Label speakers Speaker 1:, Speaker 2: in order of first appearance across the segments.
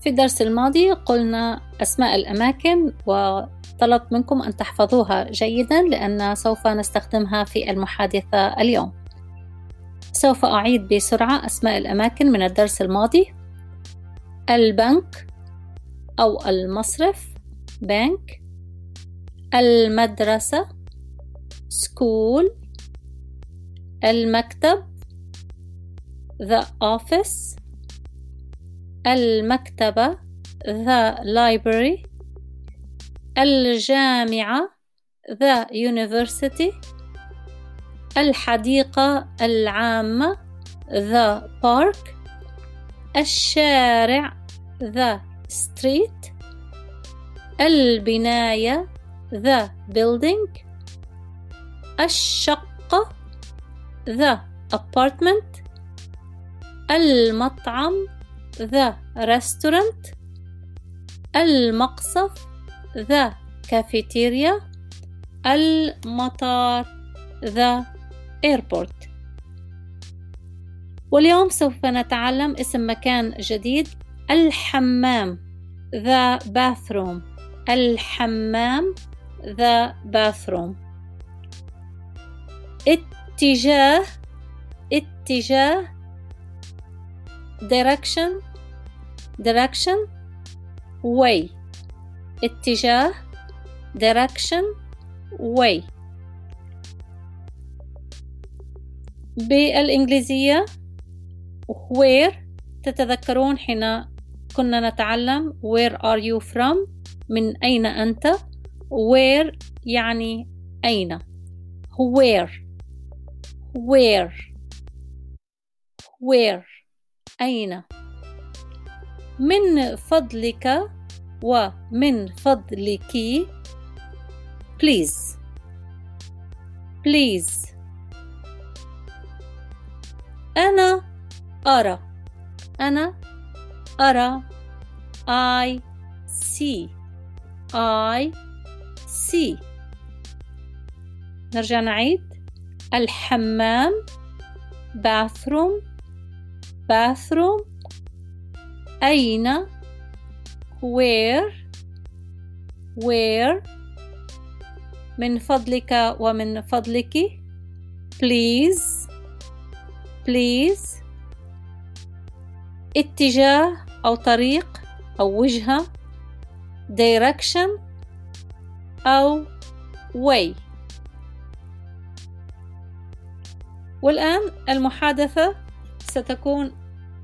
Speaker 1: في الدرس الماضي قلنا أسماء الأماكن وطلبت منكم أن تحفظوها جيدا لأن سوف نستخدمها في المحادثة اليوم. سوف أعيد بسرعة أسماء الأماكن من الدرس الماضي. البنك أو المصرف بنك. المدرسة school. المكتب the office. المكتبة the library الجامعة the university الحديقة العامة the park الشارع the street البناية the building الشقة the apartment المطعم the restaurant المقصف the cafeteria المطار the airport واليوم سوف نتعلم اسم مكان جديد الحمام the bathroom الحمام the bathroom اتجاه اتجاه direction direction way اتجاه direction way بالإنجليزية where تتذكرون حين كنا نتعلم where are you from من أين أنت where يعني أين where where where أين من فضلك ومن فضلك please please. أنا أرى أنا أرى I see I see. نرجع نعيد. الحمام bathroom bathroom. أين؟ Where? Where? من فضلك ومن فضلك. Please. Please. اتجاه أو طريق أو وجهة. Direction أو way. والآن المحادثة ستكون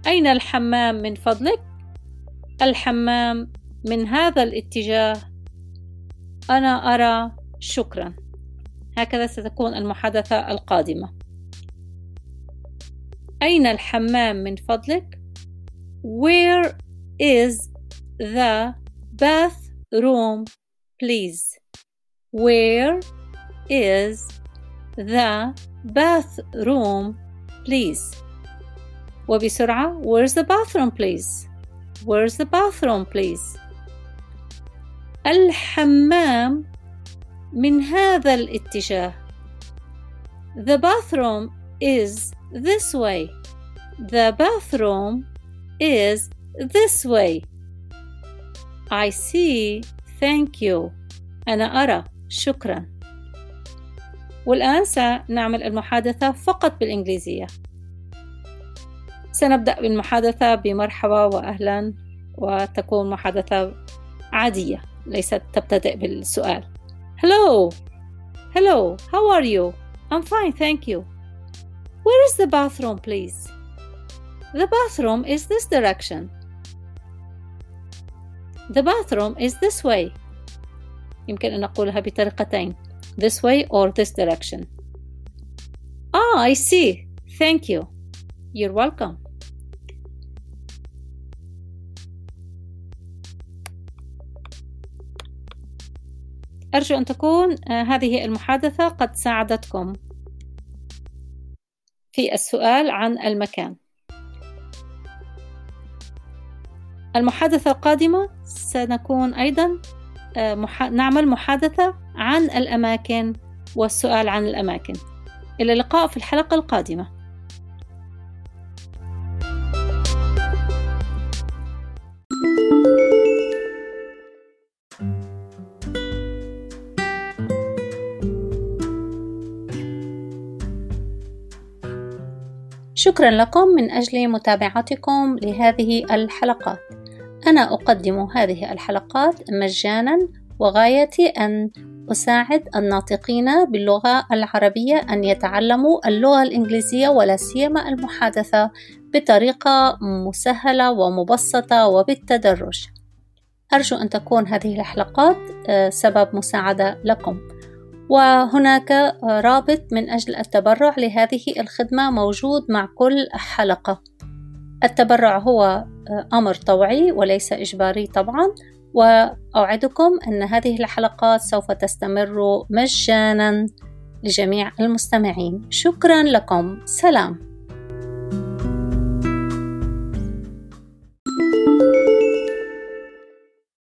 Speaker 1: أين الحمام من فضلك؟ الحمام من هذا الاتجاه. أنا أرى. شكرا. هكذا ستكون المحادثة القادمة. أين الحمام من فضلك؟ Where is the bathroom please? Where is the bathroom please? وبسرعة where's the bathroom please where's the bathroom please الحمام من هذا الاتجاه the bathroom is this way the bathroom is this way I see thank you أنا أرى شكرا والآن سنعمل المحادثة فقط بالإنجليزية سنبدأ بالمحادثة بمرحبا وأهلا وتكون محادثة عادية ليست تبتدئ بالسؤال Hello Hello How are you I'm fine thank you Where is the bathroom please The bathroom is this direction The bathroom is this way. يمكن أن نقولها بطريقتين this way or this direction. Ah, I see. Thank you. You're welcome. أرجو أن تكون هذه المحادثة قد ساعدتكم. في السؤال عن المكان. المحادثة القادمة سنكون أيضا آه، نعمل محادثة عن الأماكن والسؤال عن الأماكن. إلى اللقاء في الحلقة القادمة. شكرا لكم من أجل متابعتكم لهذه الحلقات أنا أقدم هذه الحلقات مجانا وغايتي أن أساعد الناطقين باللغة العربية أن يتعلموا اللغة الإنجليزية ولا سيما المحادثة بطريقة مسهلة ومبسطة وبالتدرج. أرجو أن تكون هذه الحلقات آه، سبب مساعدة لكم. وهناك رابط من أجل التبرع لهذه الخدمة موجود مع كل حلقة. التبرع هو آه، أمر طوعي وليس إجباري طبعا وأوعدكم أن هذه الحلقات سوف تستمر مجانا لجميع المستمعين. شكرا لكم. سلام.